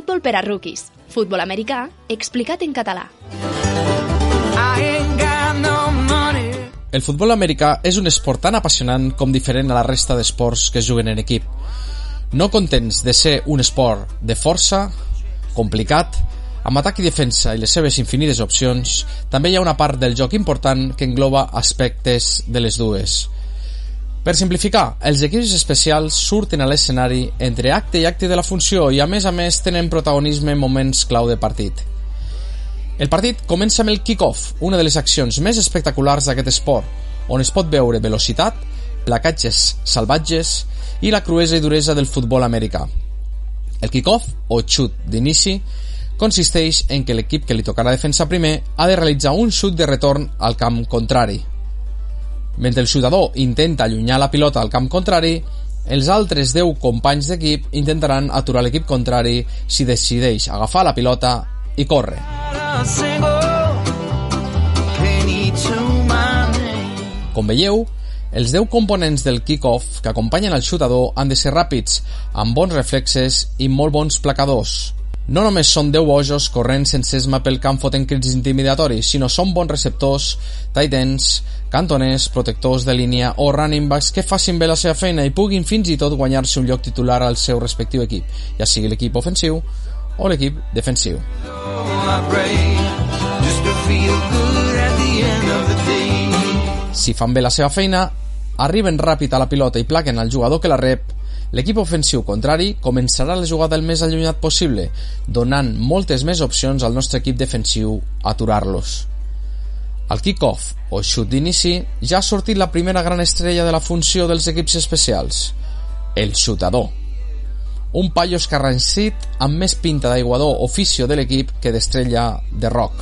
Futbol per a rookies. Futbol americà explicat en català. El futbol americà és un esport tan apassionant com diferent a la resta d'esports que es juguen en equip. No contents de ser un esport de força, complicat, amb atac i defensa i les seves infinites opcions, també hi ha una part del joc important que engloba aspectes de les dues. Per simplificar, els equips especials surten a l'escenari entre acte i acte de la funció i a més a més tenen protagonisme en moments clau de partit. El partit comença amb el kick-off, una de les accions més espectaculars d'aquest esport, on es pot veure velocitat, placatges salvatges i la cruesa i duresa del futbol americà. El kick-off, o xut d'inici, consisteix en que l'equip que li tocarà defensar primer ha de realitzar un xut de retorn al camp contrari. Mentre el xutador intenta allunyar la pilota al camp contrari, els altres 10 companys d'equip intentaran aturar l'equip contrari si decideix agafar la pilota i córrer. Com veieu, els 10 components del kick-off que acompanyen el xutador han de ser ràpids, amb bons reflexes i molt bons placadors. No només són 10 bojos corrent sense esma pel camp fotent crits intimidatoris, sinó són bons receptors, tight ends, cantoners, protectors de línia o running backs que facin bé la seva feina i puguin fins i tot guanyar-se un lloc titular al seu respectiu equip, ja sigui l'equip ofensiu o l'equip defensiu. Si fan bé la seva feina, arriben ràpid a la pilota i plaquen al jugador que la rep, l'equip ofensiu contrari començarà la jugada el més allunyat possible, donant moltes més opcions al nostre equip defensiu aturar-los. Al kick-off o xut d'inici ja ha sortit la primera gran estrella de la funció dels equips especials, el xutador un paio escarransit amb més pinta d'aiguador oficio de l'equip que d'estrella de rock.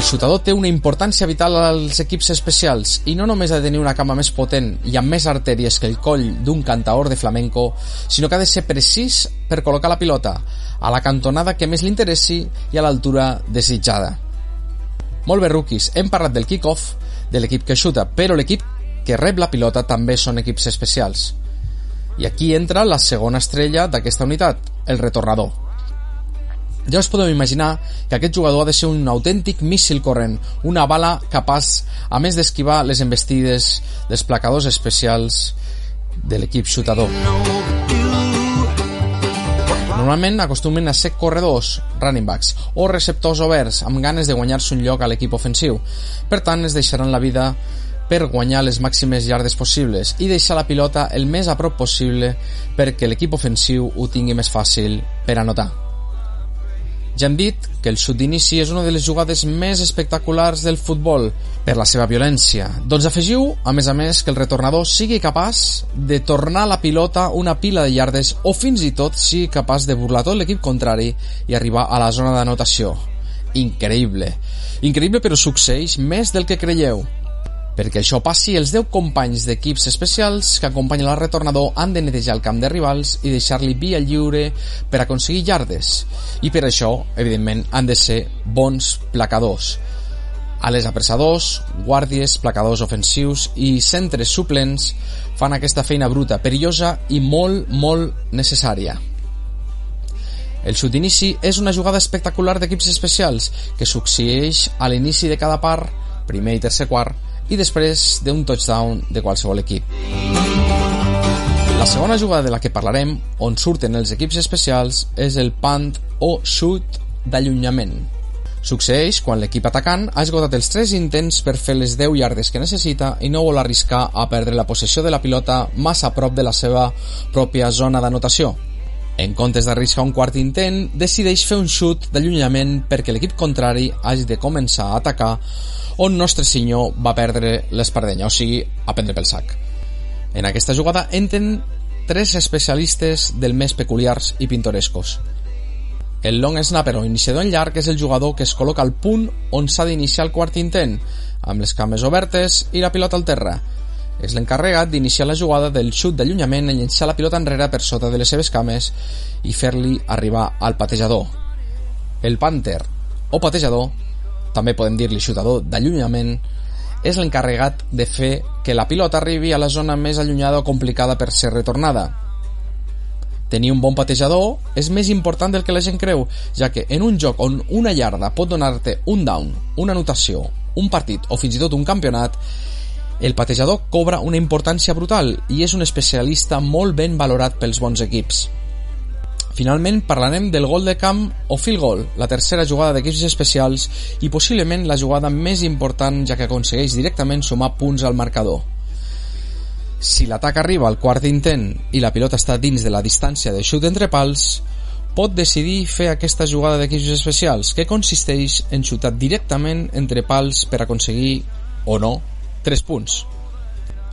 El xutador té una importància vital als equips especials i no només ha de tenir una cama més potent i amb més artèries que el coll d'un cantaor de flamenco, sinó que ha de ser precís per col·locar la pilota a la cantonada que més li interessi i a l'altura desitjada. Molt bé, rookies, hem parlat del kick-off, de l'equip que xuta, però l'equip que rep la pilota també són equips especials. I aquí entra la segona estrella d'aquesta unitat, el retornador. Ja us podeu imaginar que aquest jugador ha de ser un autèntic míssil corrent, una bala capaç, a més d'esquivar les embestides dels placadors especials de l'equip xutador. Normalment acostumen a ser corredors, running backs, o receptors oberts amb ganes de guanyar-se un lloc a l'equip ofensiu. Per tant, es deixaran la vida per guanyar les màximes llardes possibles i deixar la pilota el més a prop possible perquè l'equip ofensiu ho tingui més fàcil per anotar. Ja hem dit que el xut d'inici és una de les jugades més espectaculars del futbol per la seva violència. Doncs afegiu, a més a més, que el retornador sigui capaç de tornar la pilota una pila de llardes o fins i tot sigui capaç de burlar tot l'equip contrari i arribar a la zona d'anotació. Increïble. Increïble però succeeix més del que creieu. Perquè això passi, els 10 companys d'equips especials que acompanyen el retornador han de netejar el camp de rivals i deixar-li via lliure per aconseguir llardes. I per això, evidentment, han de ser bons placadors. Ales apressadors, guàrdies, placadors ofensius i centres suplents fan aquesta feina bruta, perillosa i molt, molt necessària. El xut d'inici és una jugada espectacular d'equips especials que succeeix a l'inici de cada part, primer i tercer quart, i després d'un touchdown de qualsevol equip. La segona jugada de la que parlarem, on surten els equips especials, és el punt o shoot d'allunyament. Succeeix quan l'equip atacant ha esgotat els 3 intents per fer les 10 yardes que necessita i no vol arriscar a perdre la possessió de la pilota massa a prop de la seva pròpia zona d'anotació. En comptes d'arriscar un quart intent, decideix fer un xut d'allunyament perquè l'equip contrari hagi de començar a atacar on Nostre Senyor va perdre l'espardenya, o sigui, a prendre pel sac. En aquesta jugada entren tres especialistes del més peculiars i pintorescos. El long snapper o iniciador en llarg és el jugador que es col·loca al punt on s'ha d'iniciar el quart intent, amb les cames obertes i la pilota al terra. És l'encarregat d'iniciar la jugada del xut d'allunyament en llençar la pilota enrere per sota de les seves cames i fer-li arribar al patejador. El panther o patejador també podem dir-li xutador d'allunyament, és l'encarregat de fer que la pilota arribi a la zona més allunyada o complicada per ser retornada. Tenir un bon patejador és més important del que la gent creu, ja que en un joc on una yarda pot donar-te un down, una anotació, un partit o fins i tot un campionat, el patejador cobra una importància brutal i és un especialista molt ben valorat pels bons equips. Finalment parlarem del gol de camp o field goal, la tercera jugada d'equips especials i possiblement la jugada més important ja que aconsegueix directament sumar punts al marcador. Si l'atac arriba al quart intent i la pilota està dins de la distància de xut entre pals, pot decidir fer aquesta jugada d'equips especials, que consisteix en xutar directament entre pals per aconseguir, o no, 3 punts.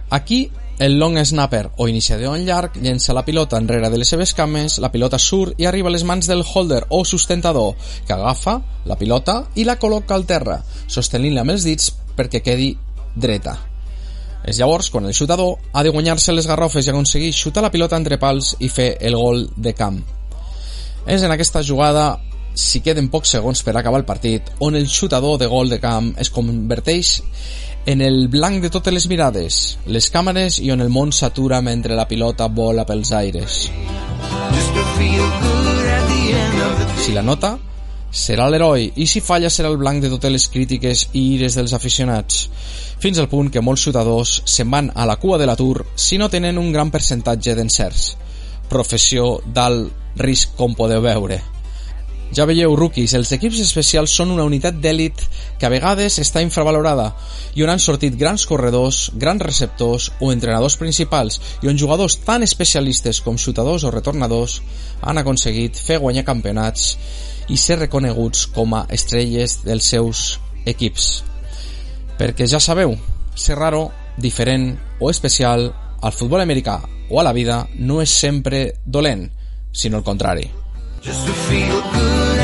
Aquí, el long snapper o iniciador en llarg llença la pilota enrere de les seves cames, la pilota surt i arriba a les mans del holder o sustentador, que agafa la pilota i la col·loca al terra, sostenint-la amb els dits perquè quedi dreta. És llavors quan el xutador ha de guanyar-se les garrofes i aconseguir xutar la pilota entre pals i fer el gol de camp. És en aquesta jugada si queden pocs segons per acabar el partit, on el xutador de gol de camp es converteix en el blanc de totes les mirades, les càmeres i on el món s'atura mentre la pilota vola pels aires. Si la nota, serà l'heroi i si falla serà el blanc de totes les crítiques i ires dels aficionats, fins al punt que molts xutadors se'n van a la cua de l'atur si no tenen un gran percentatge d'encerts. Professió d'alt risc com podeu veure. Ja veieu, rookies, els equips especials són una unitat d'èlit que a vegades està infravalorada i on han sortit grans corredors, grans receptors o entrenadors principals i on jugadors tan especialistes com xutadors o retornadors han aconseguit fer guanyar campionats i ser reconeguts com a estrelles dels seus equips. Perquè ja sabeu, ser raro, diferent o especial al futbol americà o a la vida no és sempre dolent, sinó el contrari. Just to feel good